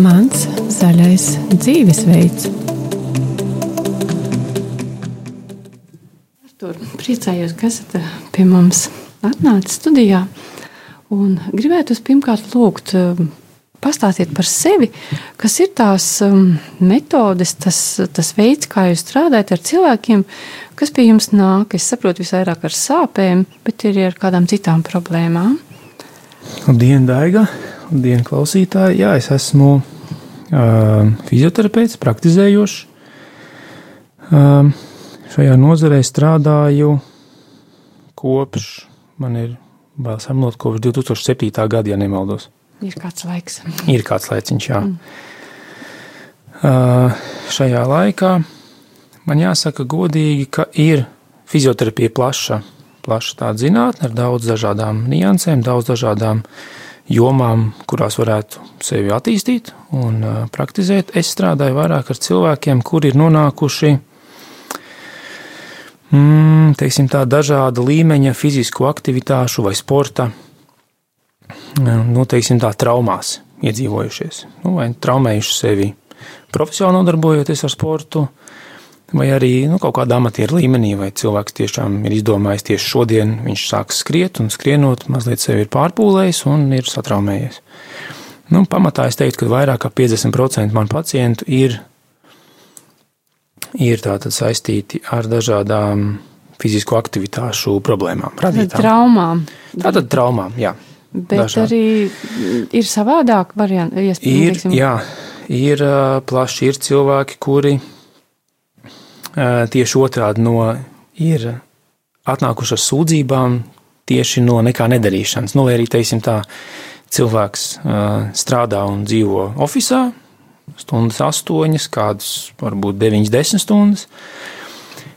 Mans zaļais dzīvesveids. Tur priecājos, ka esat pie mums atnācis studijā. Un gribētu pirmkārt lūgt, um, pastāstiet par sevi, kas ir tās um, metodes, tas, tas veids, kā jūs strādājat ar cilvēkiem, kas pie jums nāk. Es saprotu, visvairāk ar sāpēm, bet arī ar kādām citām problēmām. Labdien, Daiga! Labdien, klausītāji! Jā, es esmu uh, fizioterapeits, praktizējošs. Uh, šajā nozarē strādāju kopš man ir vēl samlot kopš 2007. gada, ja nemaldos. Ir kāds laiks. Ir kāds laiciņš, jā. Mm. Uh, šajā laikā man jāsaka godīgi, ka ir fizioterapija plaša, plaša tāda zinātne ar daudz dažādām niansēm, daudz dažādām jomām, kurās varētu sevi attīstīt un uh, praktizēt. Es strādāju vairāk ar cilvēkiem, kuri ir nonākuši mm, teiksim, tā, dažāda līmeņa fizisku aktivitāšu vai sporta nu, teiksim, tā, traumās iedzīvojušies. Nu, vai traumējuši sevi profesionāli nodarbojoties ar sportu, vai arī nu, kaut kādā amatieru līmenī, vai cilvēks tiešām ir izdomājis tieši šodien, viņš sāks skriet un skrienot, mazliet sevi ir pārpūlējis un ir satraumējies. Nu, pamatā es teiktu, ka vairāk kā 50% man pacientu ir ir saistīti ar dažādām fizisko aktivitāšu problēmām, radītām. Traumām. Tātad traumām, jā. Bet dažādi. arī ir savādāk varianti. Ir, teiksim. jā, ir plaši ir cilvēki, kuri tieši otrādi no ir atnākuši ar sūdzībām tieši no nekā nedarīšanas. Nu, vai arī, teiksim tā, cilvēks strādā un dzīvo oficiālā, stundas, astoņas, kādas varbūt deviņas, desmit stundas.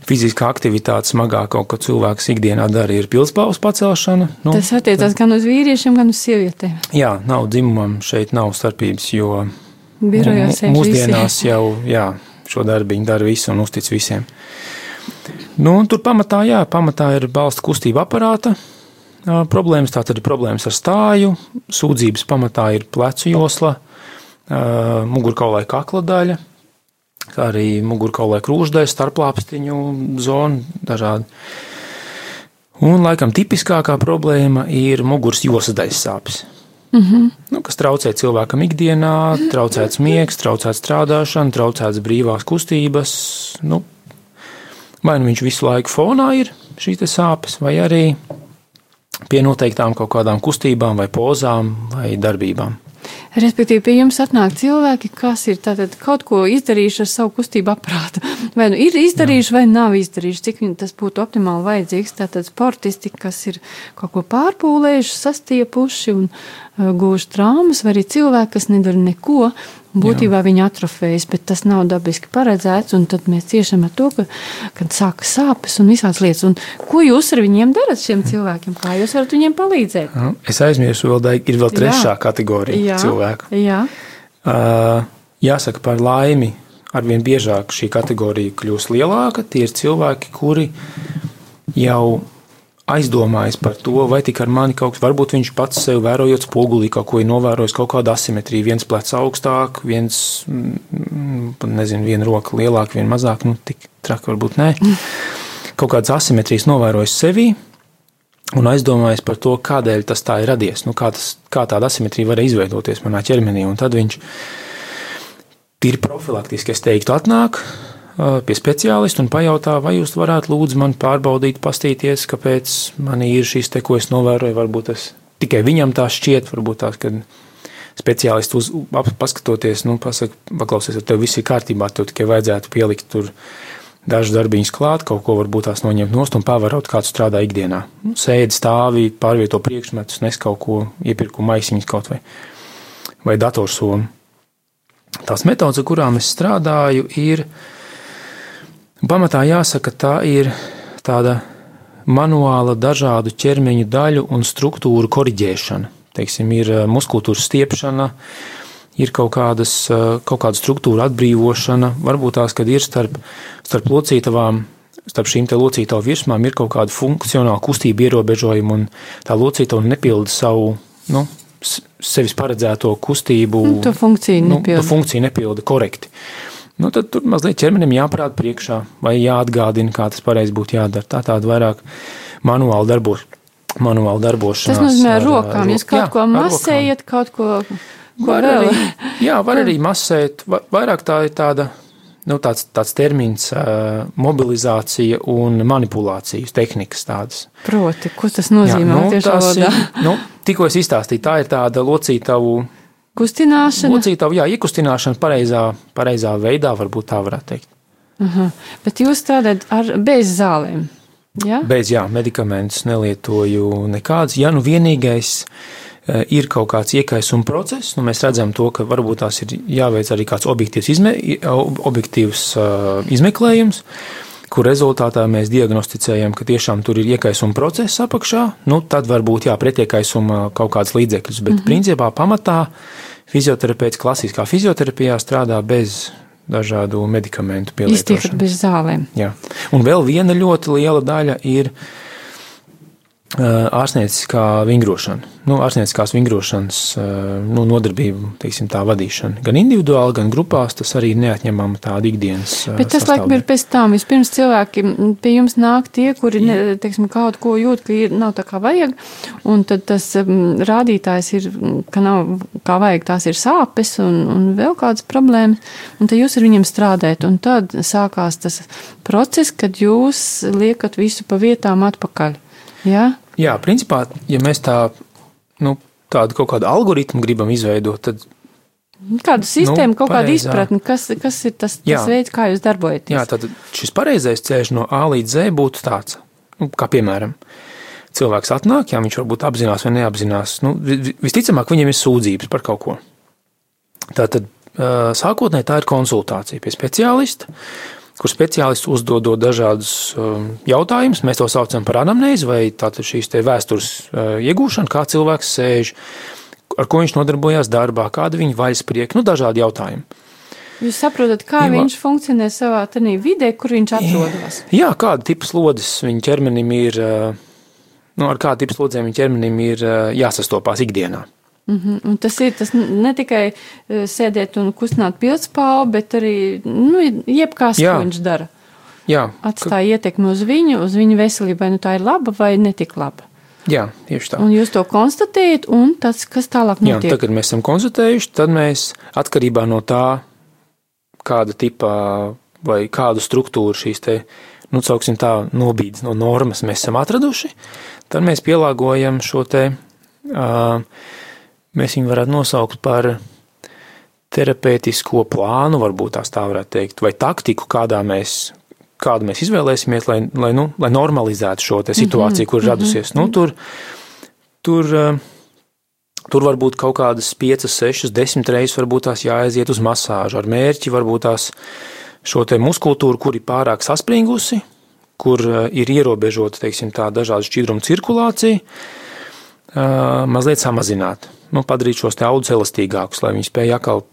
Fiziskā aktivitāte smagāk kaut ko cilvēks ikdienā dara, ir pilspāvas pacelšana. Nu, Tas attiecas gan uz vīriešiem, gan uz sievietēm. Jā, nav dzimumam šeit nav starpības, jo Birojās mūsdienās visi. jau jā, šo darbiņu dara visi un uztic visiem. Nu, tur pamatā, jā, pamatā ir balsta kustība aparāta problēmas, tātad ir problēmas ar stāju, sūdzības pamatā ir plecu josla, mugurkaulai kakla daļa, kā arī mugurkaulai krūšdaļa, starplāpstiņu zona dažādi. Un laikam tipiskākā problēma ir muguras josas daļas sāpes. Mm -hmm. nu, kas traucē cilvēkam ikdienā, traucēts miegs, traucēts strādāšana, traucēts brīvās kustības. Nu, vai nu viņš visu laiku fonā ir šīs sāpes, vai arī pie noteiktām kaut kādām kustībām, vai pozām, vai darbībām. Respektīvi, pie jums atnāk cilvēki, kas ir kaut ko izdarījuši ar savu kustību aparātu. Vai nu ir izdarījuši, Jā. vai nav izdarījuši, cik tas būtu optimāli vajadzīgs. Tātad sportisti, kas ir kaut ko pārpūlējuši, sastiepuši un uh, gūši traumas, vai arī cilvēki, kas nedara neko, Būtībā Jā. viņi atrofējas, bet tas nav dabiski paredzēts. Tad mēs ciešam ar to, ka, kad sākas sāpes un visādas lietas. Un ko jūs ar viņiem darat, šiem cilvēkiem? Kā jūs varat viņiem palīdzēt? Es aizmirsu, vēl da, ir vēl trešā Jā. kategorija Jā. cilvēku. Jā. Uh, jāsaka, par laimi, arvien biežāk šī kategorija kļūst lielāka. Tie ir cilvēki, kuri jau aizdomājas par to, vai tik ar mani kaut kas, varbūt viņš pats sev vērojot spogulī, kaut ko ir novērojis, kaut kāda asimetrija, viens plecs augstāk, viens, mm, nezinu, viena roka lielāka, viena mazāka, nu tik traki varbūt nē. Kaut kādas asimetrijas novērojis sevī un aizdomājas par to, kādēļ tas tā ir radies, nu kā, tas, kā tāda asimetrija var izveidoties manā ķermenī, un tad viņš tīri profilaktiski, es teiktu, atnāk, pie speciālista un pajautā, vai jūs varētu lūdzu man pārbaudīt, pastīties, kāpēc man ir šīs te, ko es novēroju. Varbūt tas tikai viņam tā šķiet, varbūt tās, kad speciālists uz, paskatoties, nu, pasaka, paklausies, tev viss ir kārtībā, tev tikai vajadzētu pielikt tur dažus darbiņus klāt, kaut ko varbūt tās noņemt nost un pavērot, kāds strādā ikdienā. Nu, sēdi, stāvi, pārvieto priekšmetus, nes kaut ko, iepirku maisiņus kaut vai, vai datorsomu. Tās metodas, ar kurām es strādāju, ir uh, Pamatā jāsaka, tā ir tāda manuāla dažādu ķermeņa daļu un struktūru koriģēšana. Teiksim, ir eh, muskultūras stiepšana, ir kaut, kādas, eh, kaut kāda struktūra atbrīvošana, varbūt tās, kad ir starp, starp locītavām starp šīm locītavu virsmām ir kaut kāda funkcionāla kustība ierobežojuma, un tā locītava nepilda savu nu, sevis paredzēto kustību. Nu, to funkciju nu, nepilda. To funkciju nepilda korekti. Nu, tad tur mazliet ķermenim jāparāda priekšā, vai jāatgādina, kā tas pareizi būtu jādara. Tā tāda vairāk manuāli darbos. Manuāli darbošanās. Tas nozīmē ar rokām. Jūs kaut jā, ko masējat, kaut ko, ko var vēl. Arī, jā, var arī masēt. Vairāk tā ir tāda nu, tāds, tāds termins, uh, mobilizācija un manipulācijas tehnikas tādas. Proti, ko tas nozīmē? Jā, nu, tas ir, nu, tikko es izstāstīju, tā ir tāda locītavu. Kustināšana. Locītavu, jā, iekustināšana pareizā, pareizā veidā, varbūt tā varētu teikt. Uh -huh. Bet jūs strādājat ar bez zālēm? Ja? Bez, jā, medikamentus nelietoju nekādus. Ja nu vienīgais Eh, ir kaut kāds iekaisuma process, nu, mēs redzam to, ka varbūt tās ir jāveic arī kāds objektīvs, izme, objektīvs uh, izmeklējums, kur rezultātā mēs diagnosticējam, ka tiešām tur ir iekaisuma process apakšā, nu, tad varbūt jā, pretiekaisuma kaut kāds līdzekļus, bet mm -hmm. principā pamatā fizioterapeits klasiskā fizioterapijā strādā bez dažādu medikamentu pielietošanas. Iztiekot bez zālēm. Jā. Un vēl viena ļoti liela daļa ir ārstnieciskā vingrošana, nu, ārstnieciskās vingrošanas nu, nodarbību, teiksim, tā vadīšana. Gan individuāli, gan grupās tas arī ir neatņemama tāda ikdienas. Bet tas, laikam, ir pēc tam. Vispirms cilvēki pie jums nāk tie, kuri, ne, teiksim, kaut ko jūt, ka ir, nav tā kā vajag, un tad tas rādītājs ir, ka nav kā vajag, tās ir sāpes un, un vēl kādas problēmas, un tad jūs ar viņiem strādājat, un tad sākās tas process, kad jūs liekat visu pa vietām atpakaļ. Jā, Jā principā, ja mēs tā, nu, tādu kaut kādu algoritmu gribam izveidot, tad. Kādu sistēmu, nu, kaut kādu izpratni, kas, kas ir tas, tas Jā. veids, kā jūs darbojaties? Jā, tad šis pareizais ceļš no A līdz Z būtu tāds, nu, kā piemēram, cilvēks atnāk, jā, viņš varbūt apzinās vai neapzinās. Nu, visticamāk, viņiem ir sūdzības par kaut ko. Tātad sākotnēji tā ir konsultācija pie speciālista, kur speciālists uzdodot dažādus um, jautājumus. Mēs to saucam par anamnēzi vai šīs vēstures uh, iegūšanu, kā cilvēks sēž, ar ko viņš nodarbojās darbā, kāda viņa vaļasprieka, nu, dažādi jautājumi. Jūs saprotat, kā jo, viņš funkcionē savā vidē, kur viņš atrodas? Jā, kāda tipa slodzes viņa ķermenim ir, uh, nu, ar kādu tipu slodzēm viņa ķermenim ir uh, jāsastopās ikdienā. Mm -hmm. Un tas ir tas ne tikai e, sēdēt un kustināt pildspālu, bet arī nu, jebkās, Jā. ko viņš dara. Jā. Atstāja ietekmi uz viņu, uz viņu veselību, vai nu tā ir laba vai netik laba. Jā, tieši tā. Un jūs to konstatējat, un tas, kas tālāk notiek? Jā, tad, kad mēs esam konstatējuši, tad mēs atkarībā no tā, kāda tipa vai kādu struktūru šīs te, nu, cauksim tā, nobīdes no normas mēs esam atraduši, tad mēs pielāgojam šo te, uh, Mēs viņu varētu nosaukt par terapeitisko plānu, varbūt tā varētu teikt, vai taktiku, kādā mēs, kādu mēs izvēlēsimies, lai, lai, nu, lai normalizētu šo situāciju, -hmm, kur ir radusies. Mm -hmm. nu, tur, tur, eh, tur var būt kaut kādas 5, 6, 10 reizes, varbūt tās jāaiziet uz masāžu ar mērķi, varbūt tās šo muskultūru, kur ir pārāk saspringusi, kur eh, ir ierobežota, dažādu šķidrumu cirkulācija, eh, mazliet samazināt nu, padarīt šos audus elastīgākus, lai viņi spēj atkal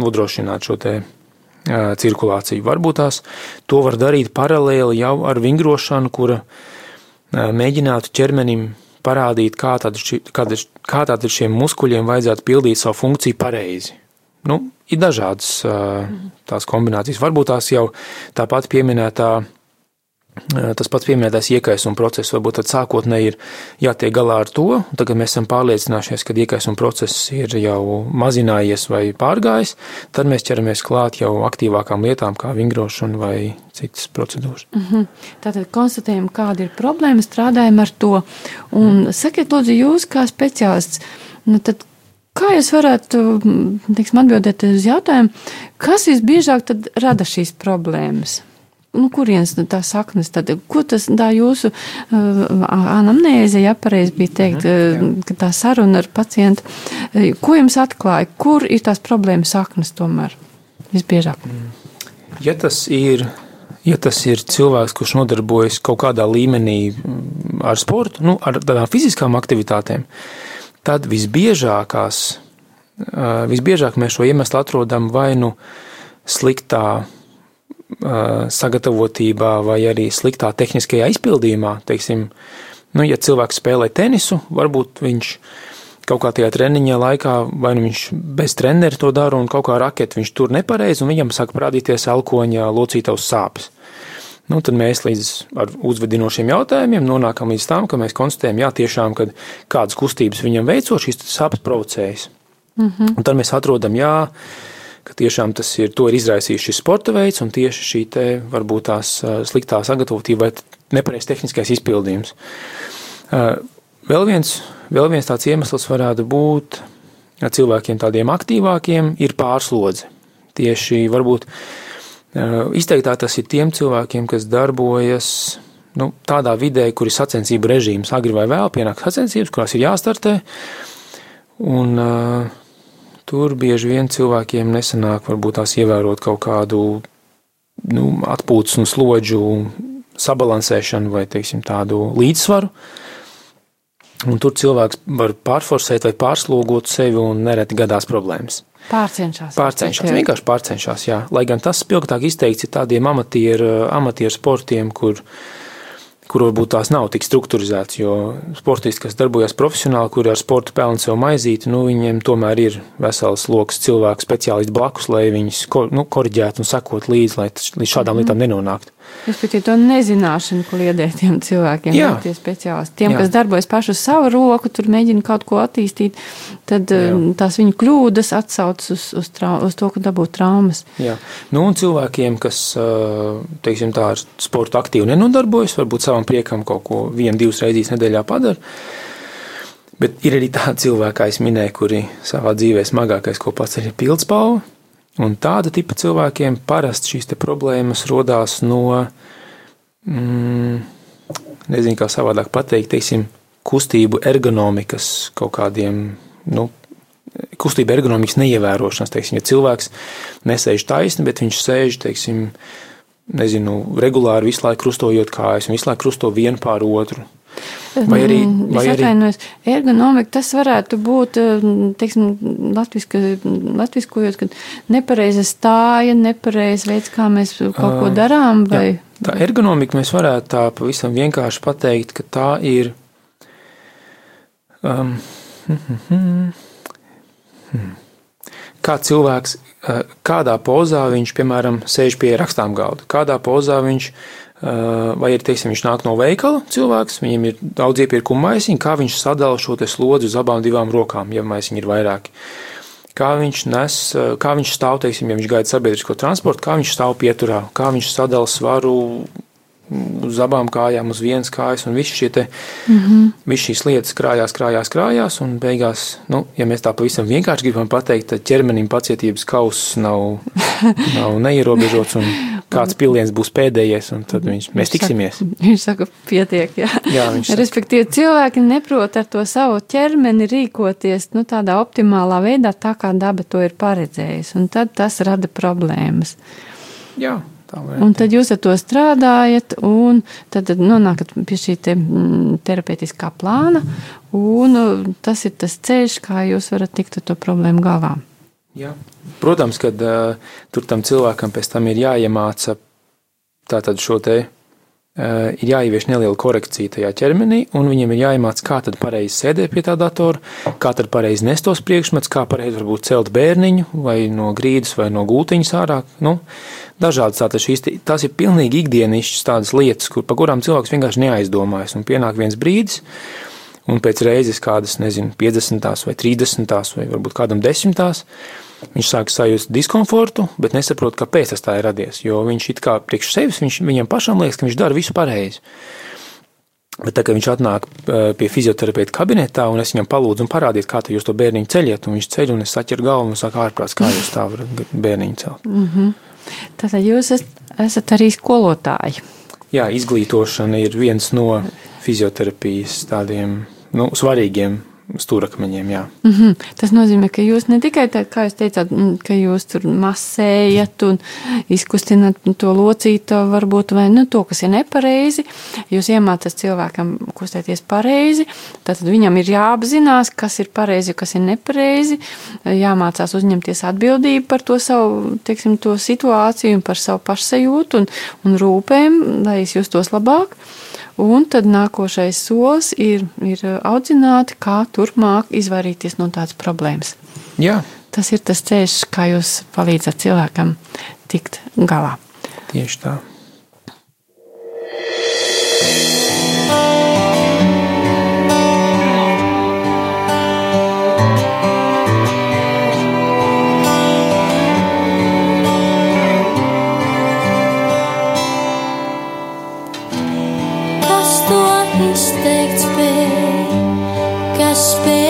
nodrošināt šo te, uh, cirkulāciju. Varbūt tās to var darīt paralēli jau ar vingrošanu, kura uh, mēģinātu ķermenim parādīt, kā tad, ši, kā, kā tad šiem muskuļiem vajadzētu pildīt savu funkciju pareizi. Nu, ir dažādas uh, tās kombinācijas. Varbūt tās jau tāpat pieminētā Tas pats pieminētais iekaisuma process, varbūt sākotnēji ir jātiek galā ar to, tagad mēs esam pārliecinājušies, ka iekaisuma process ir jau mazinājies vai pārgājis, tad mēs ķeramies klāt jau aktīvākām lietām, kā vingrošana vai citas procedūras. Mm -hmm. Tātad konstatējam, kāda ir problēma, strādājam ar to. Un mm. sakiet, lūdzu, jūs kā speciālists, nu tad Kā jūs varētu teiksim, atbildēt uz jautājumu, kas visbiežāk rada šīs problēmas? Nu, kurienes tā saknes, tad, ko tas tā jūsu uh, anamnēze, ja pareizi bija teikt, mhm, uh, tā saruna ar pacientu, uh, ko jums atklāja, kur ir tās problēmas saknes tomēr visbiežāk? Mm. Ja tas ir ja tas ir cilvēks, kurš nodarbojas kaut kādā līmenī mm, ar sportu, nu, ar tādām fiziskām aktivitātēm, tad visbiežākās, visbiežāk mēs šo iemeslu atrodam vai nu sliktā sagatavotībā vai arī sliktā tehniskajā izpildījumā. Teiksim, nu, ja cilvēks spēlē tenisu, varbūt viņš kaut kā tajā treniņa laikā, vai nu viņš bez trenera to dara, un kaut kā raketi viņš tur nepareizi, un viņam sāk parādīties elkoņa locītavas sāpes. Nu, tad mēs līdz ar uzvedinošiem jautājumiem nonākam līdz tam, ka mēs konstatējam, jā, tiešām, kad kādas kustības viņam veicot, šīs sāpes provocējas. Mm -hmm. Un tad mēs atrodam, jā, ka tiešām tas ir, to ir izraisījis šis sporta veids, un tieši šī te varbūt tās sliktā sagatavotība vai nepareizs tehniskais izpildījums. Vēl viens, vēl viens tāds iemesls varētu būt cilvēkiem tādiem aktīvākiem ir pārslodze. Tieši varbūt Izteiktāk tas ir tiem cilvēkiem, kas darbojas nu, tādā vidē, kur ir sacensību režīms. Agri vai vēl pienāk sacensības, kurās ir jāstartē. Un, uh, tur bieži vien cilvēkiem nesanāk varbūt tās ievērot kaut kādu nu, atpūtas un slodžu sabalansēšanu vai teiksim, tādu līdzsvaru. Un tur cilvēks var pārforsēt vai pārslogot sevi un nereti gadās problēmas. Pārcenšas. Pārcenšas, vienkārši pārcenšas, jā. Lai gan tas spilgtāk izteikts ir tādiem amatieru, amatieru sportiem, kur kur varbūt tās nav tik strukturizētas. Jo sportisti, kas darbojas profesionāli, kuri ar sportu pelna sev maizīti, nu, viņiem tomēr ir vesels lokus cilvēku speciālisti blakus, lai viņus nu, korģētu un sekot līdzi, lai līdz šādām mm. lietām nenonāktu. Respektīvi, to nezināšanu, ko liedēt tiem cilvēkiem, Jā. tie speciālisti. Tiem, Jā. kas darbojas pašu savu roku, tur mēģina kaut ko attīstīt, tad Jā. Um, tās viņu kļūdas atsauc uz, uz, trau, uz to, ka dabūt traumas. Jā, nu un cilvēkiem, kas, uh, teiksim tā, ar sportu aktīvi nenodarbojas, varbūt savam priekam kaut ko vienu, divas reizes nedēļā padara. Bet ir arī tādi cilvēki, kā es minēju, kuri savā dzīvē smagākais, ko pats ir pildspalva. Un tāda tipa cilvēkiem parasti šīs problēmas rodās no, mm, nezinu, kā savādāk pateikt, teiksim, kustību ergonomikas kaut kādiem, nu, kustību ergonomikas neievērošanas. Teiksim, ja cilvēks nesēž taisni, bet viņš sēž, teiksim, nezinu, regulāri visu laiku krustojot kājas un visu laiku krusto vienu pār otru. Vai arī, mm, vai arī... ergonomika, tas varētu būt, mm, teiksim, latviska, latviskojot, kad nepareiza stāja, nepareiza veids, kā mēs kaut ko darām, vai... Jā, tā ergonomika mēs varētu tā pavisam vienkārši pateikt, ka tā ir... Um, hmm, hmm, hmm, kā cilvēks, kādā pozā viņš, piemēram, sēž pie rakstām galda, kādā pozā viņš vai ir, teiksim, viņš nāk no veikala cilvēks, viņam ir daudz iepirkuma maisiņu, kā viņš sadala šo slodzi uz abām divām rokām, ja maisiņi ir vairāki. Kā viņš nes, kā viņš stāv, teiksim, ja viņš gaida sabiedrisko transportu, kā viņš stāv pieturā, kā viņš sadala svaru uz abām kājām, uz vienas kājas, un viss šie mm -hmm. viss šīs lietas krājās, krājās, krājās, un beigās, nu, ja mēs tā pavisam vienkārši gribam pateikt, tad ķermenim pacietības kauss nav, nav neierobežots, un kāds piliens būs pēdējais, un tad viņš, mēs tiksimies. Viņš saka, viņš saka pietiek, jā. jā viņš saka. Respektīvi, cilvēki neprot ar to savu ķermeni rīkoties, nu, tādā optimālā veidā, tā kā daba to ir paredzējusi, un tad tas rada problēmas. Jā. Un tad jūs ar to strādājat, un tad nonākat pie šī te, mm, terapeitiskā plāna, un uh, tas ir tas ceļš, kā jūs varat tikt ar to problēmu galā. Jā. Protams, ka uh, tur tam cilvēkam pēc tam ir jāiemāca tātad šo te ir jāievieš neliela korekcija tajā ķermenī, un viņiem ir jāiemācās, kā tad pareizi sēdēt pie tā datora, kā tad pareizi nest tos priekšmetus, kā pareizi varbūt celt bērniņu vai no grīdas vai no gultiņas ārā. Nu, dažādas tādas šīs, tās ir pilnīgi ikdienišķas tādas lietas, kur, pa kurām cilvēks vienkārši neaizdomājas, un pienāk viens brīdis, un pēc reizes kādas, nezinu, 50. vai 30. vai varbūt kādam desmitās, Viņš sāk sajust diskomfortu, bet nesaprot, kāpēc tas tā ir radies. Jo viņš it kā priekš sevis, viņš, viņam pašam liekas, ka viņš dara visu pareizi. Bet tā, kad viņš atnāk pie fizioterapeita kabinetā, un es viņam palūdzu, parādiet, kā jūs to bērniņu ceļiet, un viņš ceļ, un es saķeru galvu un saku, ārprāts, kā jūs tā varat bērniņu celt. Mm -hmm. Tātad jūs esat arī skolotāji. Jā, izglītošana ir viens no fizioterapijas tādiem nu, svarīgiem stūrakmeņiem. Mm -hmm. Tas nozīmē, ka jūs ne tikai tā, kā jūs teicāt, ka jūs tur masējat un izkustināt to locītu, varbūt vai nu, to, kas ir nepareizi. Jūs iemācāt cilvēkam kustēties pareizi, tad viņam ir jāapzinās, kas ir pareizi, kas ir nepareizi, jāmācās uzņemties atbildību par to savu, teiksim, to situāciju un par savu pašsajūtu un, un rūpēm, lai es justos labāk. Un tad nākošais solis ir, ir audzināt, kā turpmāk izvairīties no tādas problēmas. Jā. Tas ir tas ceļš, kā jūs palīdzat cilvēkam tikt galā. Tieši tā. Ir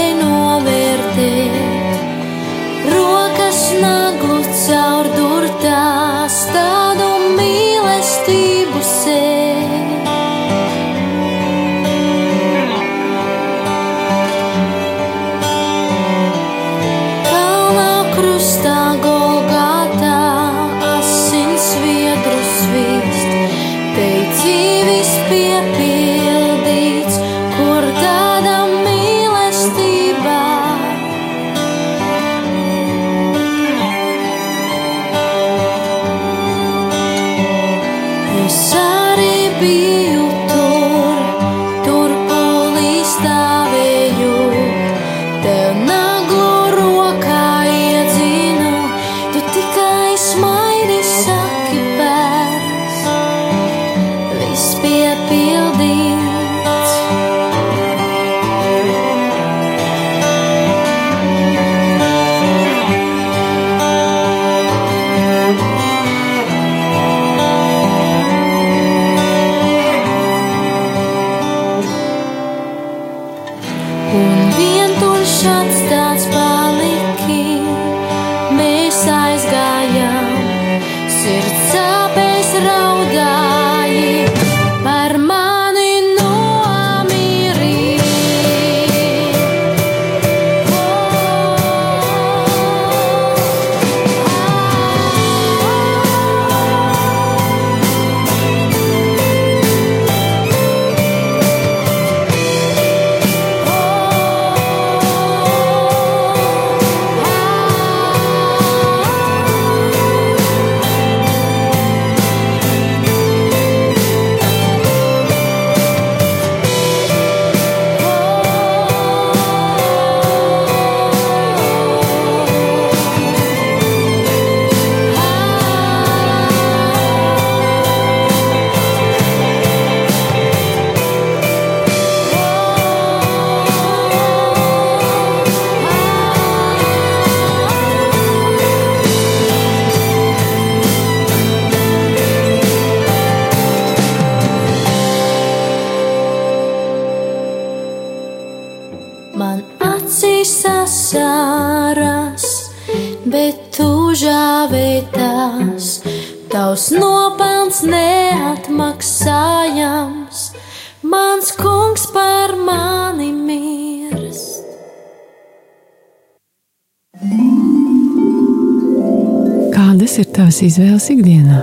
tavas izvēles ikdienā?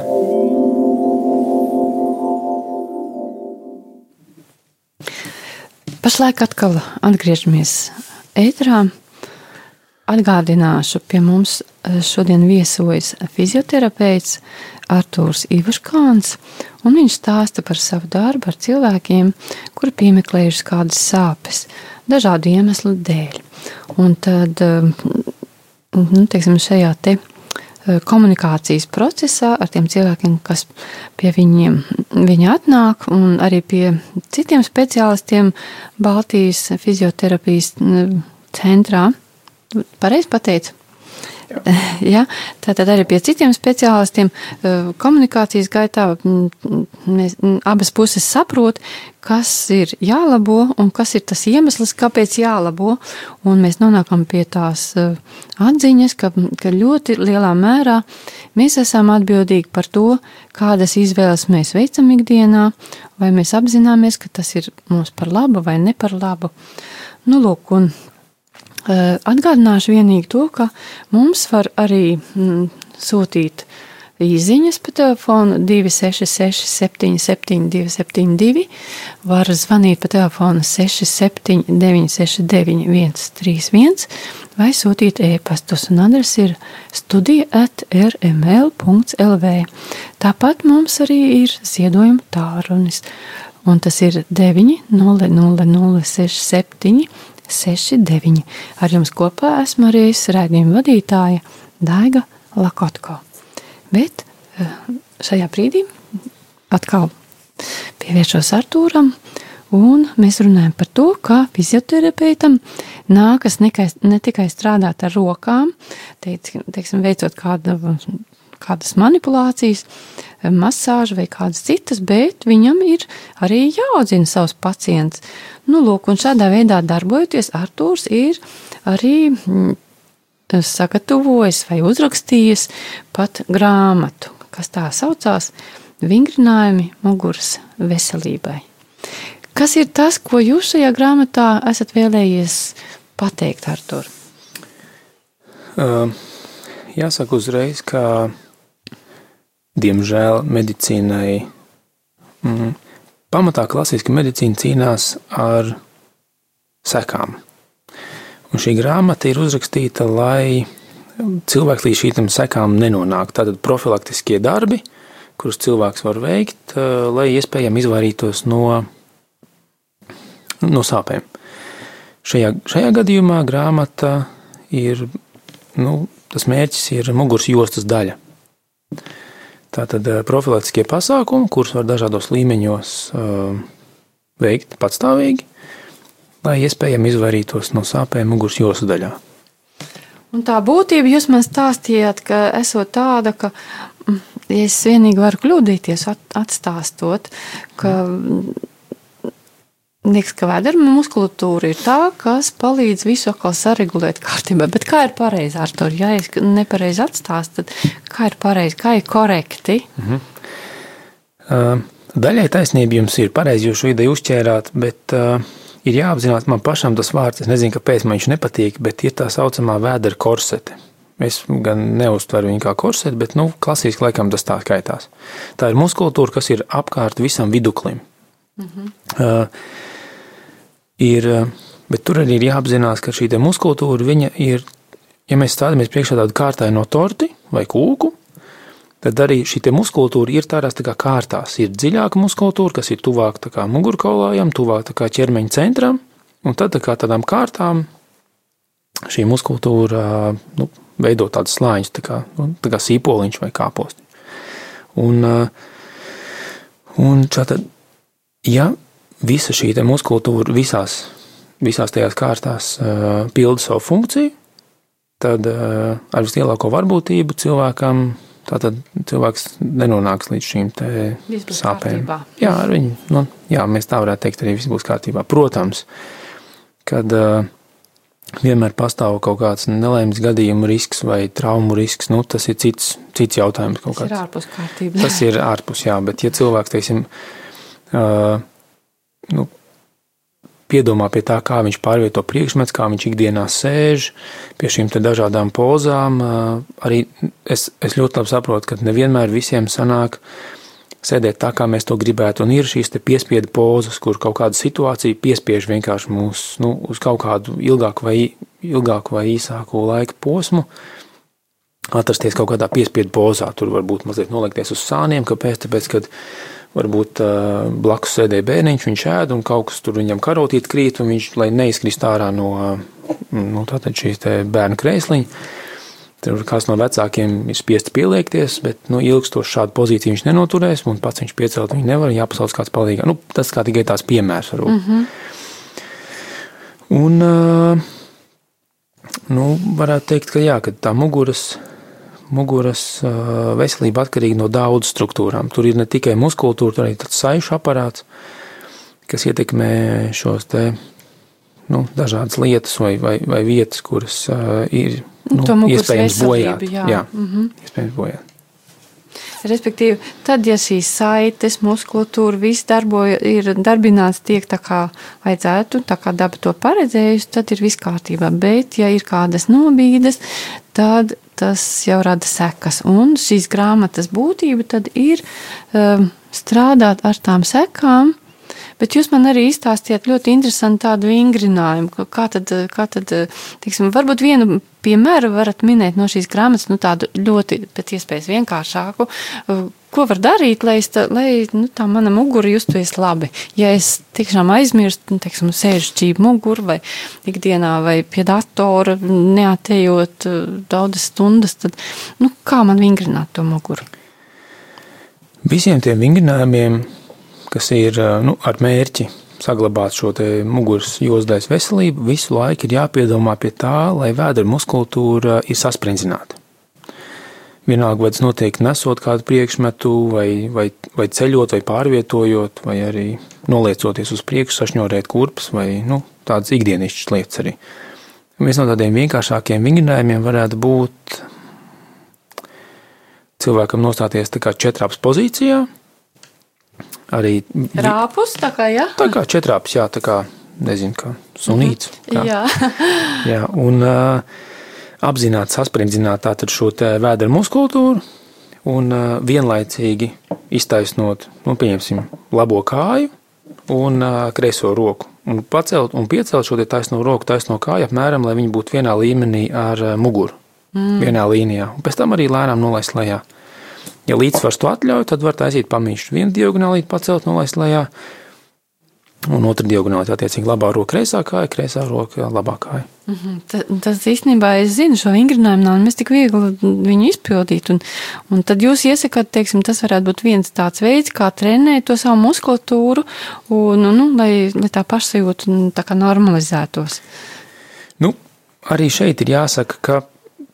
Pašlaik atkal atgriežamies ētrā. Atgādināšu, pie mums šodien viesojas fizioterapeits Artūrs Ivaškāns, un viņš stāsta par savu darbu ar cilvēkiem, kuri piemeklējuši kādas sāpes, dažādu iemeslu dēļ. Un tad, nu, teiksim, šajā te komunikācijas procesā ar tiem cilvēkiem, kas pie viņiem viņa atnāk, un arī pie citiem speciālistiem Baltijas fizioterapijas centrā. Pareizi pateicu? Ja, tātad arī pie citiem speciālistiem eh, komunikācijas gaitā mēs abas puses saprot, kas ir jālabo un kas ir tas iemesls, kāpēc jālabo. Un mēs nonākam pie tās eh, atziņas, ka, ka ļoti lielā mērā mēs esam atbildīgi par to, kādas izvēles mēs veicam ikdienā, vai mēs apzināmies, ka tas ir mums par labu vai ne par labu. Nu, lūk, un atgādināšu vienīgi to, ka mums var arī mm, sūtīt īsiņas pa telefonu 266, 77, 272, var zvanīt pa telefonu 67, 969, 131 vai sūtīt e-pastus, un adrese ir studija at rml.lv. Tāpat mums arī ir ziedojuma tārunis, un tas ir 90067 69. Ar jums kopā esmu arī es rēdījuma vadītāja Daiga Lakotko. Bet eh, šajā brīdī atkal pievēršos Artūram, un mēs runājam par to, kā fizioterapeitam nākas nekai, ne tikai strādāt ar rokām, teic, teiksim, veicot kādu, kādas manipulācijas, masāžu vai kādas citas, bet viņam ir arī jāaudzina savs pacients. Nu, lūk, un šādā veidā darbojoties, Artūrs ir arī mm, sagatavojis vai uzrakstījis pat grāmatu, kas tā saucās Vingrinājumi muguras veselībai. Kas ir tas, ko jūs šajā grāmatā esat vēlējies pateikt, Artur? Uh, jāsaka uzreiz, ka diemžēl medicīnai mm, pamatā klasiska medicīna cīnās ar sekām. Un šī grāmata ir uzrakstīta, lai cilvēks līdz šīm sekām nenonāktu. Tātad profilaktiskie darbi, kurus cilvēks var veikt, eh, lai iespējami izvairītos no, no sāpēm. Šajā, šajā gadījumā grāmata ir, nu, tas mērķis ir muguras jostas daļa. Tātad eh, profilaktiskie pasākumi, kurus var dažādos līmeņos uh, veikt patstāvīgi, lai iespējami izvairītos no sāpēm muguras jostu daļā. Un tā būtība jūs man stāstījāt, ka esot tāda, ka mm, ja es vienīgi varu kļūdīties, atstāstot, ka mm, liekas, ka vēdera muskulatūra ir tā, kas palīdz visu atkal saregulēt kārtībā. Bet kā ir pareizi ar to? Ja es nepareizi atstāstu, tad kā ir pareizi, kā ir korekti? Mhm. Uh, daļai taisnība jums ir pareizi, jūs šo ideju uzķērāt, bet uh, ir jāapzinās man pašam tas vārds. Es nezinu, kāpēc man viņš nepatīk, bet ir tā saucamā vēdera korsete. Es gan neuztveru viņu kā korseti, bet nu, klasiski laikam tas tā skaitās. Tā ir muskulatūra, kas ir apkārt visam viduklim. -hmm. uh, ir, bet tur arī ir jāapzinās, ka šī muskulatūra ir, ja mēs stādamies priekšā tādu kārtaino torti vai kūku, tad arī šī muskulatūra ir tādās tā kā kārtās. Ir dziļāka muskulatūra, kas ir tuvāk mugurkaulājam, tuvāk ķermeņa centram, un tad tā kā tādām kārtām šī muskulatūra nu, veido tādus slāņus, tā kā, nu, tā kā sīpoliņš vai kāposti. Un, un tad, ja visa šī muskulatūra visās, visās tajās kārtās pilda savu funkciju, tad ar vislielāko varbūtību cilvēkam Tātad cilvēks nenonāks līdz šīm sāpēm. Jā, viņu, nu, jā, mēs tā varētu teikt, arī viss būs kārtībā. Protams, kad uh, vienmēr pastāv kaut kāds nelaimes gadījumu risks vai traumu risks, nu, tas ir cits, cits jautājums. Tas kāds. ir ārpus kārtības. Tas ir ārpus, jā, bet ja cilvēks, teiksim, uh, nu, piedomā pie tā, kā viņš pārvieto priekšmetus, kā viņš ikdienā sēž pie šīm dažādām pozām. Arī es, es ļoti labi saprotu, ka nevienmēr visiem sanāk sēdēt tā, kā mēs to gribētu. Un ir šīs piespiedu pozas, kur kaut kāda situācija piespiež vienkārši mūs nu, uz kaut kādu ilgāku vai, ilgāku vai īsāku laika posmu. Atrasties kaut kādā piespiedu pozā, tur varbūt mazliet nolikties uz sāniem. Kāpēc? Tāpēc, kad Varbūt uh, blakus sēdēja bērniņš, viņš ēd, un kaut kas tur viņam karotīt krīt, un viņš, lai neizkrist ārā no nu, šīs bērnu krēsliņa, tur kāds no vecākiem ir spiests pieliekties, bet nu, ilgstoši šādu pozīciju viņš nenoturēs, un pats viņš piecelt viņu nevar, jāpasauc kāds palīgā. Nu, tas kā tikai tās piemērs varbūt. Mm -hmm. Un, uh, nu, varētu teikt, ka jā, ka tā muguras muguras veselība atkarīga no daudz struktūrām. Tur ir ne tikai muskultūra, tur arī tāds saišu aparāts, kas ietekmē šos te, nu, dažādas lietas vai, vai, vai vietas, kuras ir nu, iespējams bojāt. Jā, jā mm -hmm. iespējams bojāt. Respektīvi, tad, ja šīs saites, muskulatūra, viss darboja, ir darbināts tiek tā kā vajadzētu, tā kā daba to paredzējusi, tad ir viss kārtībā. Bet, ja ir kādas nobīdes, tad tas jau rada sekas. Un šīs grāmatas būtība tad ir um, strādāt ar tām sekām, Bet jūs man arī izstāstījāt ļoti interesantu tādu vingrinājumu. Kā tad, kā tad tiksim, varbūt vienu piemēru varat minēt no šīs grāmatas, nu tādu ļoti pēc iespējas vienkāršāku. Ko var darīt, lai, tā, lai nu, tā mana mugura justos labi? Ja es tiešām aizmirstu, nu, teiksim, sēžu čību muguru vai ikdienā vai pie datora, neatējot daudzas stundas, tad nu, kā man vingrināt to muguru? Visiem tiem vingrinājumiem kas ir nu, ar mērķi saglabāt šo muguras jostais veselību, visu laiku ir jāpiedomā pie tā, lai vēdera muskultūra ir sasprindzināta. Vienalga, vai tas notiek nesot kādu priekšmetu, vai, vai, vai ceļot, vai pārvietojot, vai arī noliecoties uz priekšu, sašņorēt kurpes, vai nu, tādas ikdienišķas lietas arī. Viens no tādiem vienkāršākiem vingrinājumiem varētu būt cilvēkam nostāties tā kā četrāps pozīcijā, arī. Rāpus, tā kā, jā? Tā kā četrāps, jā, tā kā, nezinu, kā sunīts. Kā. Mhm. Jā. jā, un uh, apzināti sasprindzināt tātad šo te vēdera muskultūru un uh, vienlaicīgi iztaisnot, nu, pieņemsim, labo kāju un uh, kreiso roku. Un pacelt un piecelt šo taisno roku, taisno kāju apmēram, lai viņi būtu vienā līmenī ar uh, muguru. Mm. Vienā līnijā. Un pēc tam arī lēnām nolaist lejā. Ja līdzsvars to atļauj, tad var taisīt pamīšu. Vienu diagonāli pacelt, nolaist lejā, un otru diagonāli attiecīgi labā roka kreisā kāja, kreisā roka labā kāja. Mm -hmm. Tas, tas īstenībā es zinu šo vingrinājumu, nav nemaz tik viegli viņu izpildīt. Un, un tad jūs iesakāt, teiksim, tas varētu būt viens tāds veids, kā trenēt to savu muskulatūru, un, nu, lai, lai tā pašsajūta nu, tā kā normalizētos. Nu, arī šeit ir jāsaka, ka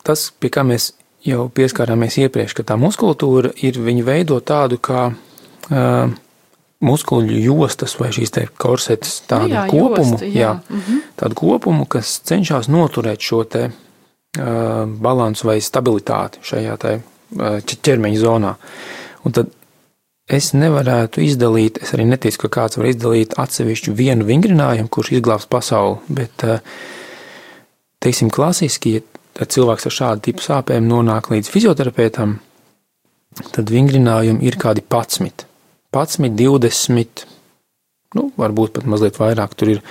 tas, pie kā mēs jau pieskārāmies iepriekš, ka tā muskultūra ir viņa veido tādu kā uh, muskuļu jostas vai šīs te korsetes tādu jā, kopumu, josta, jā. Jā, mm -hmm. tādu kopumu, kas cenšas noturēt šo te uh, balansu vai stabilitāti šajā te uh, ķermeņa zonā. Un tad es nevarētu izdalīt, es arī neticu, ka kāds var izdalīt atsevišķu vienu vingrinājumu, kurš izglābs pasauli, bet, uh, teiksim, klasiski, ja tad cilvēks ar šādu tipu sāpēm nonāk līdz fizioterapeitam, tad vingrinājumi ir kādi 11, 11, 20. Nu, varbūt pat mazliet vairāk. Tur ir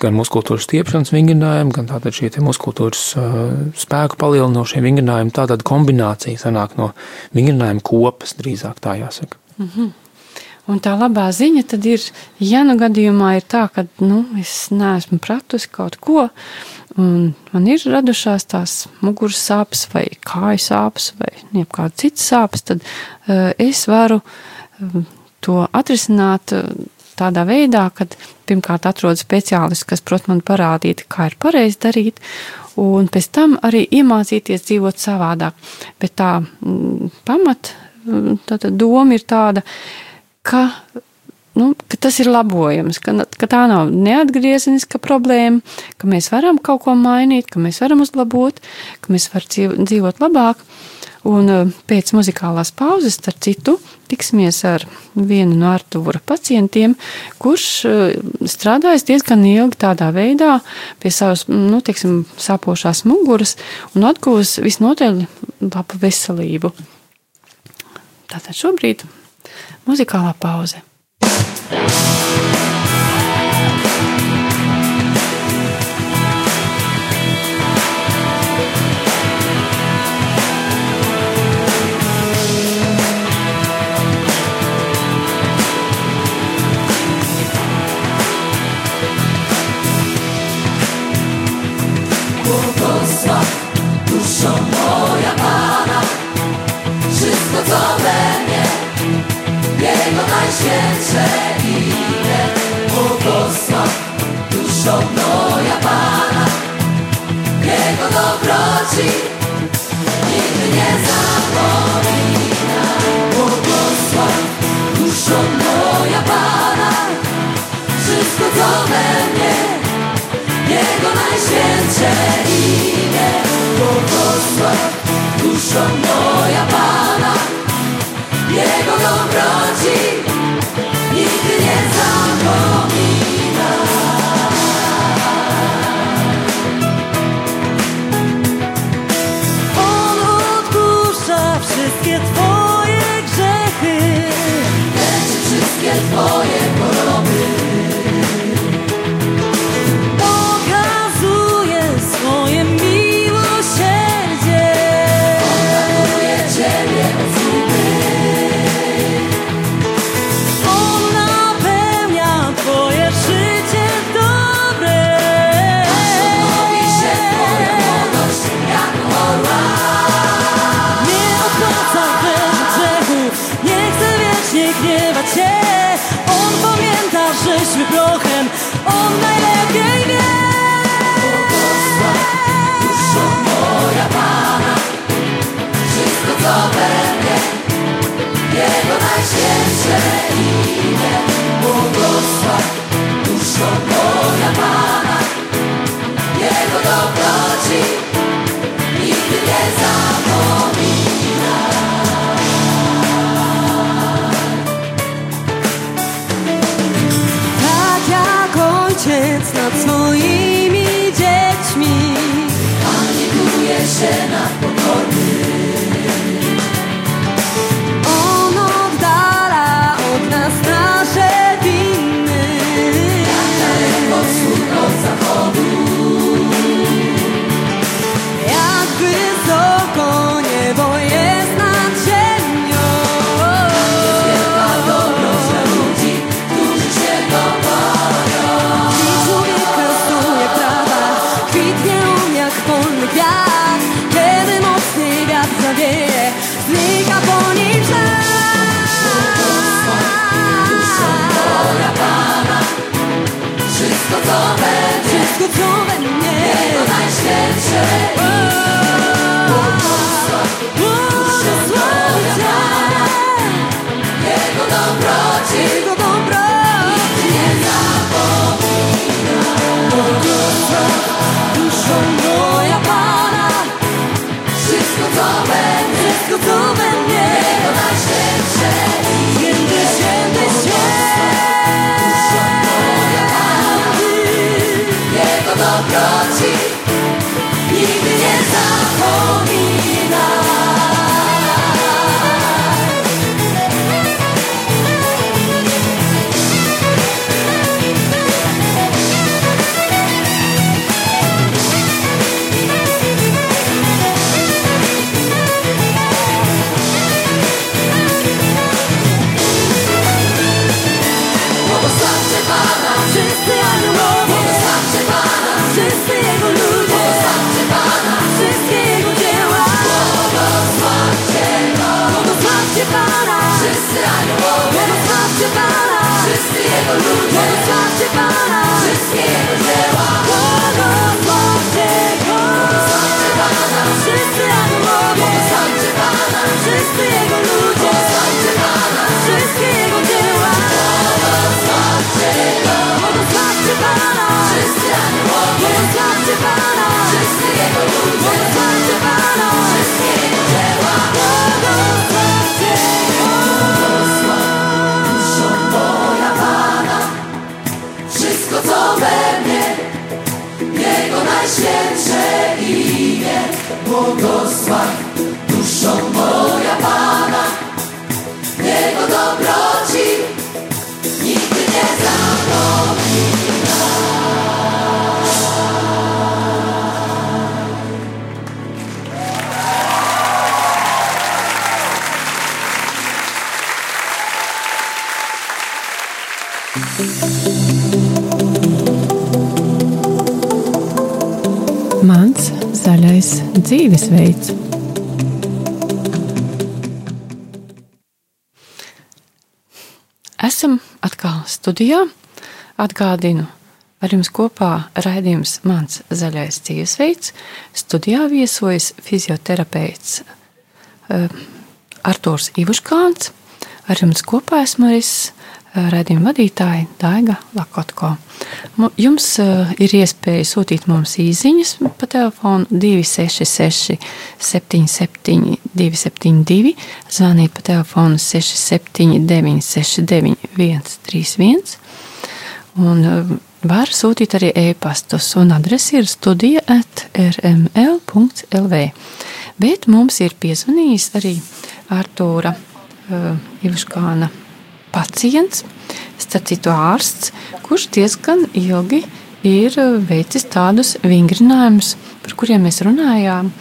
gan muskultūras stiepšanas vingrinājumi, gan tātad šie muskultūras uh, spēku palielinošie vingrinājumi. Tā tāda kombinācija sanāk no vingrinājumu kopas, drīzāk tā jāsaka. Mm -hmm. Un tā labā ziņa tad ir, ja nu gadījumā ir tā, ka nu, es neesmu pratusi kaut ko, un man ir radušās tās muguras sāpes, vai kāju sāpes, vai kāda cita sāpes, tad uh, es varu uh, to atrisināt uh, tādā veidā, ka pirmkārt atrodu speciālistu, kas prot man parādīt, kā ir pareizi darīt, un pēc tam arī iemācīties dzīvot savādāk. Bet tā mm, pamat, tā, tā doma ir tāda, ka nu, ka tas ir labojams, ka, ka tā nav neatgriezeniska problēma, ka mēs varam kaut ko mainīt, ka mēs varam uzlabot, ka mēs varam dzīvot labāk. Un eh, pēc muzikālās pauzes, starp citu, tiksimies ar vienu no Artūra pacientiem, kurš eh, strādājas diezgan ilgi tādā veidā pie savas, nu, teiksim, sāpošās muguras un atgūs visnotaļ labu veselību. Tātad šobrīd muzikālā pauze. Duszo chwilę błogosław Duszą Boga Pana Jego dobroci nigdy nie zapomina Tak jak ojciec nad swoimi dziećmi. Pan się nad zawieje Znika po nim Pana, wszystko co będzie, Wszystko co mnie. Jego najświętsze. Jego dobroci Jego dobroci nie zapomina. Duszą moja gotowe mnie Kiedy święty święty Jego dobroci Nigdy nie zapominaj Pana. Wszyscy aniołowie, Błogosławcie Pana. Wszyscy Jego ludzie, Błogosławcie Pana. Wszystkie Jego dzieła. Dzīvesveids. Esam atkal studijā. Atgādinu, ar jums kopā raidījums Mans zaļais dzīvesveids. Studijā viesojas fizioterapeits uh, Artūrs Ivuškāns. Ar jums kopā esmu es, raidījuma vadītāja Daiga Lakotko. Jums uh, ir iespēja sūtīt mums īsiņas pa telefonu 266 77 272, zvanīt pa telefonu 679 69 131 un uh, var sūtīt arī e-pastus, un adrese ir studija at rml.lv. Bet mums ir piezvanījis arī Artūra uh, Ivaškāna pacients, starp citu ārsts, kurš diezgan ilgi ir uh, veicis tādus vingrinājumus, par kuriem mēs runājām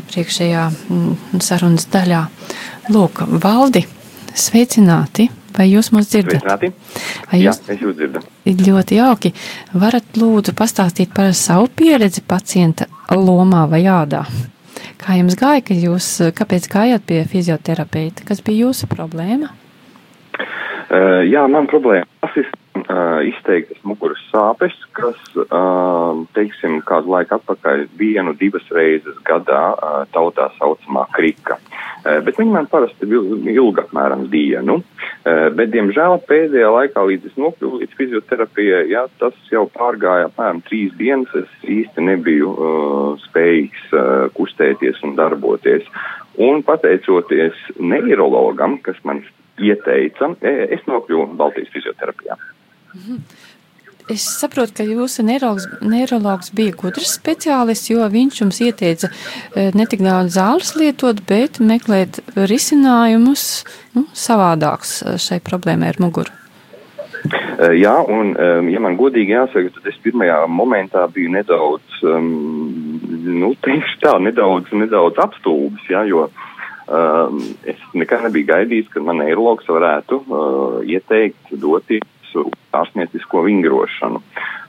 iepriekšējā mm, sarunas daļā. Lūk, Valdi, sveicināti! Vai jūs mūs dzirdat? Sveicināti. Vai Jā, jūs es jūs dzirdu. ļoti jauki varat lūdzu pastāstīt par savu pieredzi pacienta lomā vai ādā? Kā jums gāja, ka jūs, kāpēc gājāt pie fizioterapeita? Kas bija jūsu problēma? Uh, jā, man problēma asis, uh, izteiktas muguras sāpes, kas, uh, teiksim, kādu laiku atpakaļ vienu, divas reizes gadā uh, tautā saucamā krika. Uh, bet viņi man parasti ilga apmēram dienu. Uh, bet, diemžēl, pēdējā laikā, līdz es nokļuvu līdz fizioterapijai, jā, tas jau pārgāja apmēram trīs dienas. Es īsti nebiju uh, spējīgs uh, kustēties un darboties. Un pateicoties neirologam, kas man ieteica, es nokļuvu Baltijas fizioterapijā. Es saprotu, ka jūsu neirologs, neirologs bija gudrs speciālists, jo viņš jums ieteica ne tik daudz zāles lietot, bet meklēt risinājumus nu, savādāks šai problēmai ar muguru. Jā, un, ja man godīgi jāsaka, tad es pirmajā momentā biju nedaudz, nu, teikšu tā, nedaudz, nedaudz apstulbis, jā, jo uh, Um, es nekad nebiju gaidījis, ka man neiroloģis varētu uh, ieteikt doties ārstniecisko vingrošanu,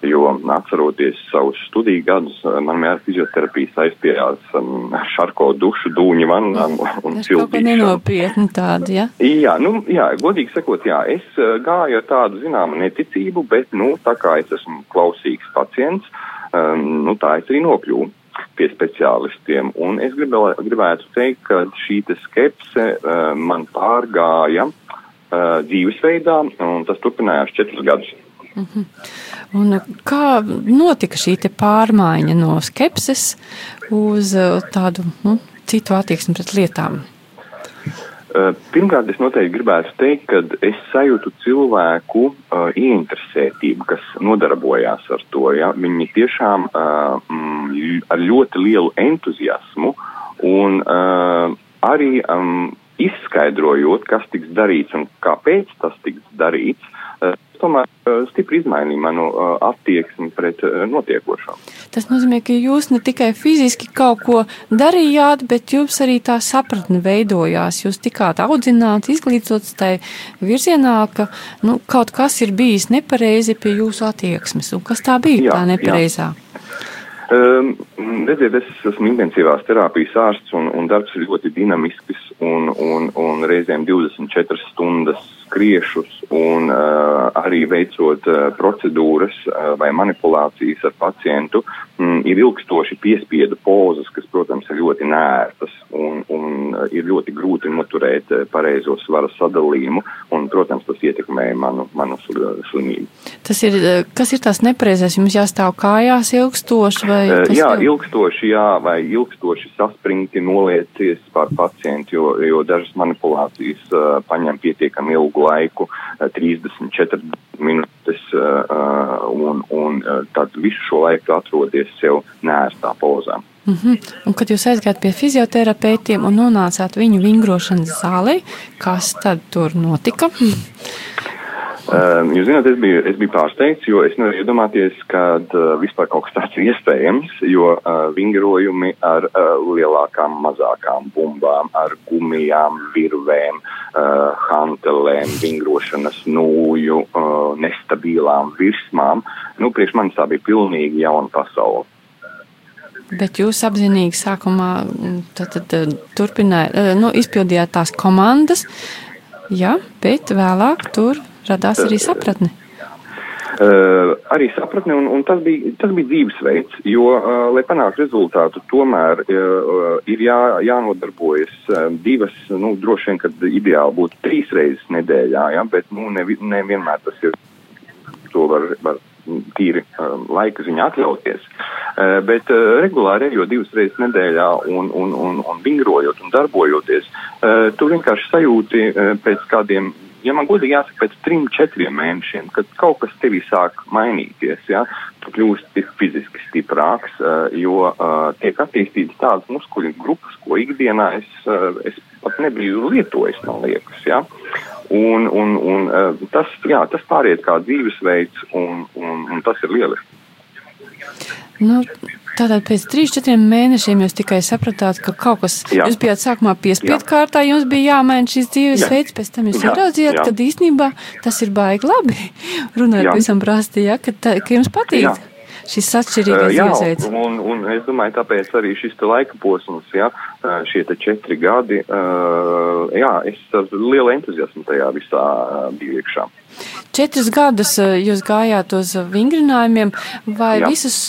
jo atceroties savus studiju gadus, uh, man vienmēr fizioterapija saistījās um, ar šarko dušu, dūņu vannām un ciltīšanu. Nenopietni tādi, ja? Jā, nu, jā, godīgi sakot, jā, es uh, gāju ar tādu zināmu neticību, bet, nu, tā kā es esmu klausīgs pacients, um, nu, tā es arī nokļuvu pie speciālistiem. Un es gribēl, gribētu teikt, ka šī skepse uh, man pārgāja uh, dzīvesveidā, un tas turpinājās četrus gadus. Mm -hmm. Un kā notika šī pārmaiņa no skepses uz uh, tādu nu, citu attieksmi pret lietām? Eh, pirmkārt, es noteikti gribētu teikt, ka es sajūtu cilvēku uh, ieinteresētību, kas nodarbojās ar to. Ja? Viņi tiešām uh, ar ļoti lielu entuziasmu un uh, arī um, izskaidrojot, kas tiks darīts un kāpēc tas tiks darīts, tomēr uh, stipri izmainīja manu uh, attieksmi pret uh, notiekošo. Tas nozīmē, ka jūs ne tikai fiziski kaut ko darījāt, bet jums arī tā sapratne veidojās. Jūs tikāt audzināts, izglītots tai virzienā, ka nu, kaut kas ir bijis nepareizi pie jūsu attieksmes. Un kas tā bija jā, tā nepareizā? Jā. Um, redziet, es esmu intensīvās terapijas ārsts un, un darbs ir ļoti dinamisks un, un, un reizēm 24 stundas skriešus un uh, arī veicot uh, procedūras uh, vai manipulācijas ar pacientu, mm, ir ilgstoši piespiedu pozas, kas, protams, ir ļoti nērtas un, un uh, ir ļoti grūti noturēt uh, pareizo svara sadalījumu un, protams, tas ietekmē manu, manu slimību. Tas ir, kas ir tās nepreizēs? Jums jāstāv kājās ilgstoši vai? Uh, jā, jau... ilgstoši, jā, vai ilgstoši saspringti noliecies pār pacientu, jo, jo dažas manipulācijas uh, paņem pietiekami ilgu ilgu laiku, 30-40 eh, minūtes, eh, un, un eh, tad visu šo laiku atrodies sev nērstā pozā. Mm -hmm. Un, kad jūs aizgājāt pie fizioterapeitiem un nonācāt viņu vingrošanas zālē, kas tad tur notika? Uh, jūs zināt, es biju, es biju pārsteigts, jo es nevaru iedomāties, ka uh, vispār kaut kas tāds ir iespējams, jo uh, vingrojumi ar uh, lielākām, mazākām bumbām, ar gumijām, virvēm, uh, hantelēm, vingrošanas nūju, uh, nestabilām virsmām, nu, priekš manis tā bija pilnīgi jauna pasaule. Bet jūs apzinīgi sākumā tad, tad, turpinājāt, nu, izpildījāt tās komandas, jā, bet vēlāk tur radās arī sapratne. Uh, arī sapratne, un, un tas, bija, tas bija dzīvesveids, jo, uh, lai panāktu rezultātu, tomēr uh, ir jā, jānodarbojas uh, divas, nu, droši vien, kad ideāli būtu trīs reizes nedēļā, ja, bet, nu, nevienmēr ne, tas ir, to var, var tīri uh, laika ziņā atļauties. Uh, bet uh, regulāri ejot divas reizes nedēļā un, un, un, un vingrojot un darbojoties, uh, tu vienkārši sajūti pēc kādiem ja man godīgi jāsaka, pēc trim, četriem mēnešiem, kad kaut kas tevī sāk mainīties, ja, tu kļūsti fiziski stiprāks, uh, jo uh, tiek attīstītas tādas muskuļu grupas, ko ikdienā es, uh, es pat nebiju lietojis, man liekas. Ja. Un, un, un tas, jā, tas pāriet kā dzīvesveids, un, un, un tas ir lieliski. Nu, Tātad pēc trīs, četriem mēnešiem jūs tikai sapratāt, ka kaut kas, jā. jūs bijāt sākumā piespiedu kārtā, jums bija jāmaina šis dzīvesveids, pēc tam jūs ieraudzījāt, ka īstenībā tas ir baigi labi, runājot visam prasti, ja, ka, tā, ka jums patīk. Jā šis atšķirīgais jā, dzīvesveids. un, un es domāju, tāpēc arī šis laika posms, jā, uh, šie te četri gadi, uh, jā, es ar lielu entuziasmu tajā visā uh, biju iekšā. Četrus gadus uh, jūs gājāt uz vingrinājumiem, vai Jā. visus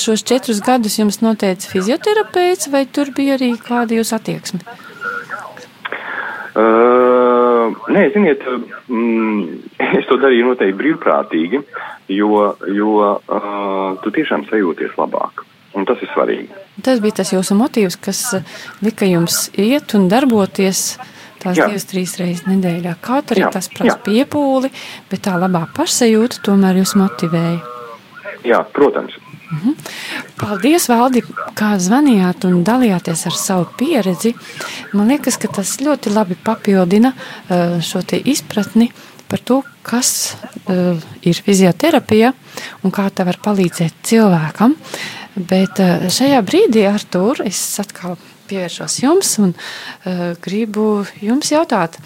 šos četrus gadus jums noteica fizioterapeits, vai tur bija arī kāda jūsu attieksme? Uh, nē, ziniet, mm, es to darīju noteikti brīvprātīgi, jo, jo uh, tu tiešām sajūties labāk. Un tas ir svarīgi. Tas bija tas jūsu motīvs, kas lika jums iet un darboties tās Jā. divas, trīs reizes nedēļā. Kaut arī Jā, tas prasa jā. piepūli, bet tā labā pašsajūta tomēr jūs motivēja. Jā, protams. Paldies, Valdi, kā zvanījāt un dalījāties ar savu pieredzi. Man liekas, ka tas ļoti labi papildina eh, šo izpratni par to, kas eh, ir fizioterapija un kā tā var palīdzēt cilvēkam. Bet eh, šajā brīdī, Artur, es atkal pievēršos jums un uh, gribu jums jautāt,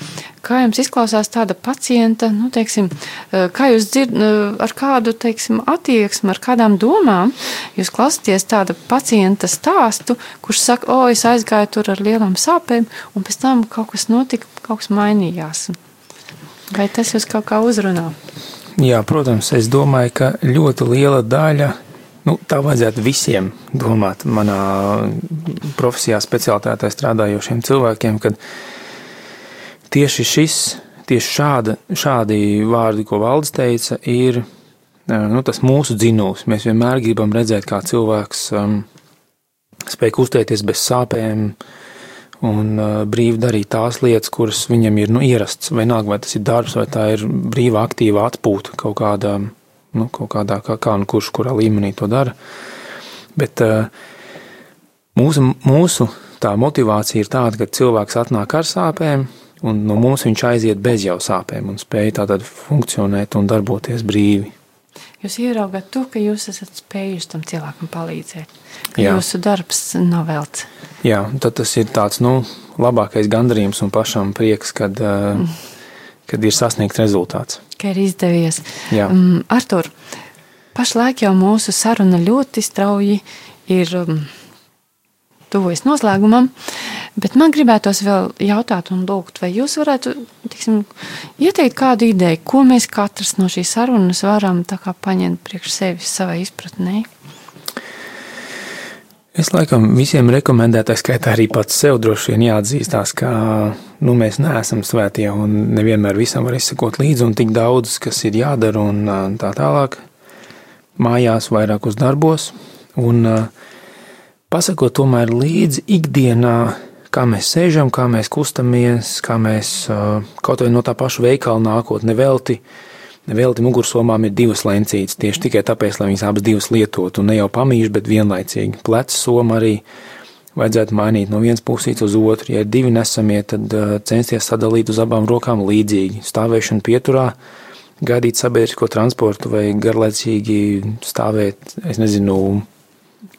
kā jums izklausās tāda pacienta, nu, teiksim, uh, kā jūs dzird, uh, ar kādu, teiksim, attieksmi, ar kādām domām jūs klausāties tāda pacienta stāstu, kurš saka, o, es aizgāju tur ar lielām sāpēm, un pēc tam kaut kas notika, kaut kas mainījās. Vai tas jūs kaut kā uzrunā? Jā, protams, es domāju, ka ļoti liela daļa, nu, tā vajadzētu visiem domāt manā profesijā, specialitātē strādājošiem cilvēkiem, kad tieši šis, tieši šāda, šādi vārdi, ko valdes teica, ir nu, tas mūsu dzinums. Mēs vienmēr gribam redzēt, kā cilvēks um, spēj kustēties bez sāpēm, un uh, brīvi darīt tās lietas, kuras viņam ir nu, ierasts. Vienalga, vai tas ir darbs, vai tā ir brīva, aktīva atpūta kaut kādā, nu, kaut kādā kā, kā nu kurš kurā līmenī to dara. Bet uh, mūsu, mūsu tā motivācija ir tāda, ka cilvēks atnāk ar sāpēm, un no mums viņš aiziet bez jau sāpēm un spēj tātad funkcionēt un darboties brīvi. Jūs ieraugat to, ka jūs esat spējuši tam cilvēkam palīdzēt, ka Jā. jūsu darbs nav velts. Jā, tad tas ir tāds nu, labākais gandarījums un pašam prieks, kad, uh, kad ir sasniegts rezultāts. ka ir izdevies. Jā. Um, Artur, pašlaik jau mūsu saruna ļoti strauji ir um, tuvojas noslēgumam, bet man gribētos vēl jautāt un lūgt, vai jūs varētu tiksim, ieteikt kādu ideju, ko mēs katrs no šīs sarunas varam paņemt priekš sevis savai izpratnē? Es laikam visiem rekomendētu, tā skaitā arī pats sev droši vien jāatzīstās, ka nu, mēs neesam svētie un nevienmēr visam var izsekot līdzi, un tik daudz, kas ir jādara un tā tālāk. Mājās, vairāk uz darbos, un pasakot tomēr līdzi ikdienā, kā mēs sēžam, kā mēs kustamies, kā mēs kaut vai no tā paša veikala nākot, nevelti. Nevelti mugursomām ir divas lencītes, tieši tikai tāpēc, lai viņas abas divas lietotu, un ne jau pamīši, bet vienlaicīgi. Pleca soma arī vajadzētu mainīt no vienas pusītes uz otru. Ja ir divi nesamie, tad uh, censties sadalīt uz abām rokām līdzīgi. Stāvēšana pieturā, gaidīt sabiedrisko transportu vai garlaicīgi stāvēt, es nezinu,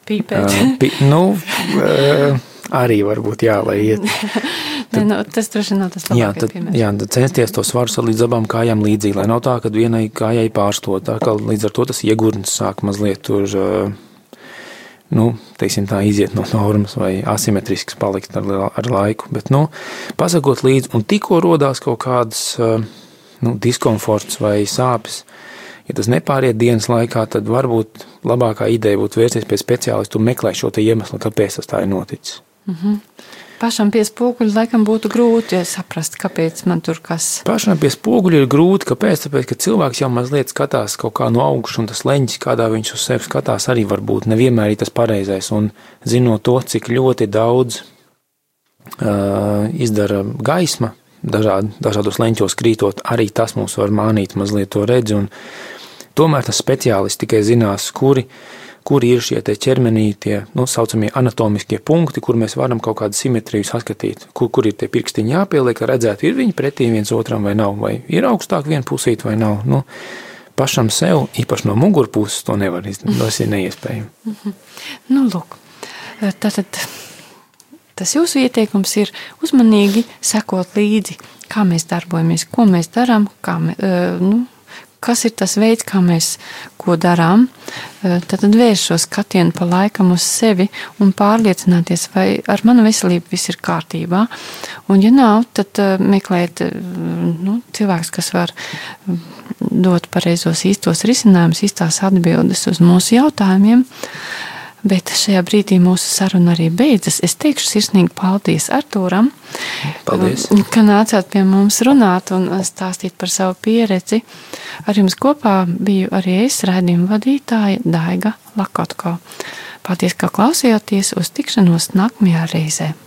Pīpēt. uh, pi, nu, uh, arī varbūt jā, lai iet. ne, no, tas droši vien nav tas Jā, labākais tad, piemērs. jā, tad censties to svaru salīdz abām kājām līdzīgi, lai nav tā, ka vienai kājai pārstot. Tā kā līdz ar to tas iegurnis sāk mazliet tur, nu, teiksim tā, iziet no normas vai asimetrisks palikt ar, ar laiku. Bet, nu, pasakot līdzi, un tikko rodās kaut kādas, nu, diskomforts vai sāpes, ja tas nepāriet dienas laikā, tad varbūt labākā ideja būtu vērsties pie speciālistu un meklēt šo iemeslu, kāpēc tas tā ir noticis. Pašam pie spoguļa laikam būtu grūti ja saprast, kāpēc man tur kas. Pašam pie spoguļa ir grūti. Kāpēc? Tāpēc, ka cilvēks jau mazliet skatās kaut kā no augšas, un tas leņķis, kādā viņš uz sevi skatās, arī var būt nevienmēr ir tas pareizais. Un zinot to, cik ļoti daudz uh, izdara gaisma, dažād, dažādos leņķos krītot, arī tas mums var mānīt mazliet to redzi. Tomēr tas speciālists tikai zinās, kuri kuri ir šie ķermenī, tie nu, saucamie anatomiskie punkti, kur mēs varam kaut kādu simetriju saskatīt, kur, kur ir tie pirkstiņi jāpieliek, lai redzētu, ir viņi pretī viens otram vai nav, vai ir augstāk viena pusīte vai nav. Nu, pašam sev, īpaši no mugurpuses, to nevar izdarīt. Tas ir neiespējami. Nu, lūk, tātad tas jūsu ieteikums ir uzmanīgi sekot līdzi, kā mēs darbojamies, ko mēs darām, kā mē, nu, kas ir tas veids, kā mēs ko darām, tad, tad vērst šo skatienu pa laikam uz sevi un pārliecināties, vai ar manu veselību viss ir kārtībā. Un, ja nav, tad meklēt nu, cilvēks, kas var dot pareizos īstos risinājumus, īstās atbildes uz mūsu jautājumiem. Bet šajā brīdī mūsu saruna arī beidzas. Es teikšu sirsnīgi paldies Artūram, Paldies. ka nācāt pie mums runāt un stāstīt par savu pieredzi. Ar jums kopā biju arī es, raidījuma vadītāja Daiga Lakotko. Paldies, ka klausījāties uz tikšanos nākamajā reizē.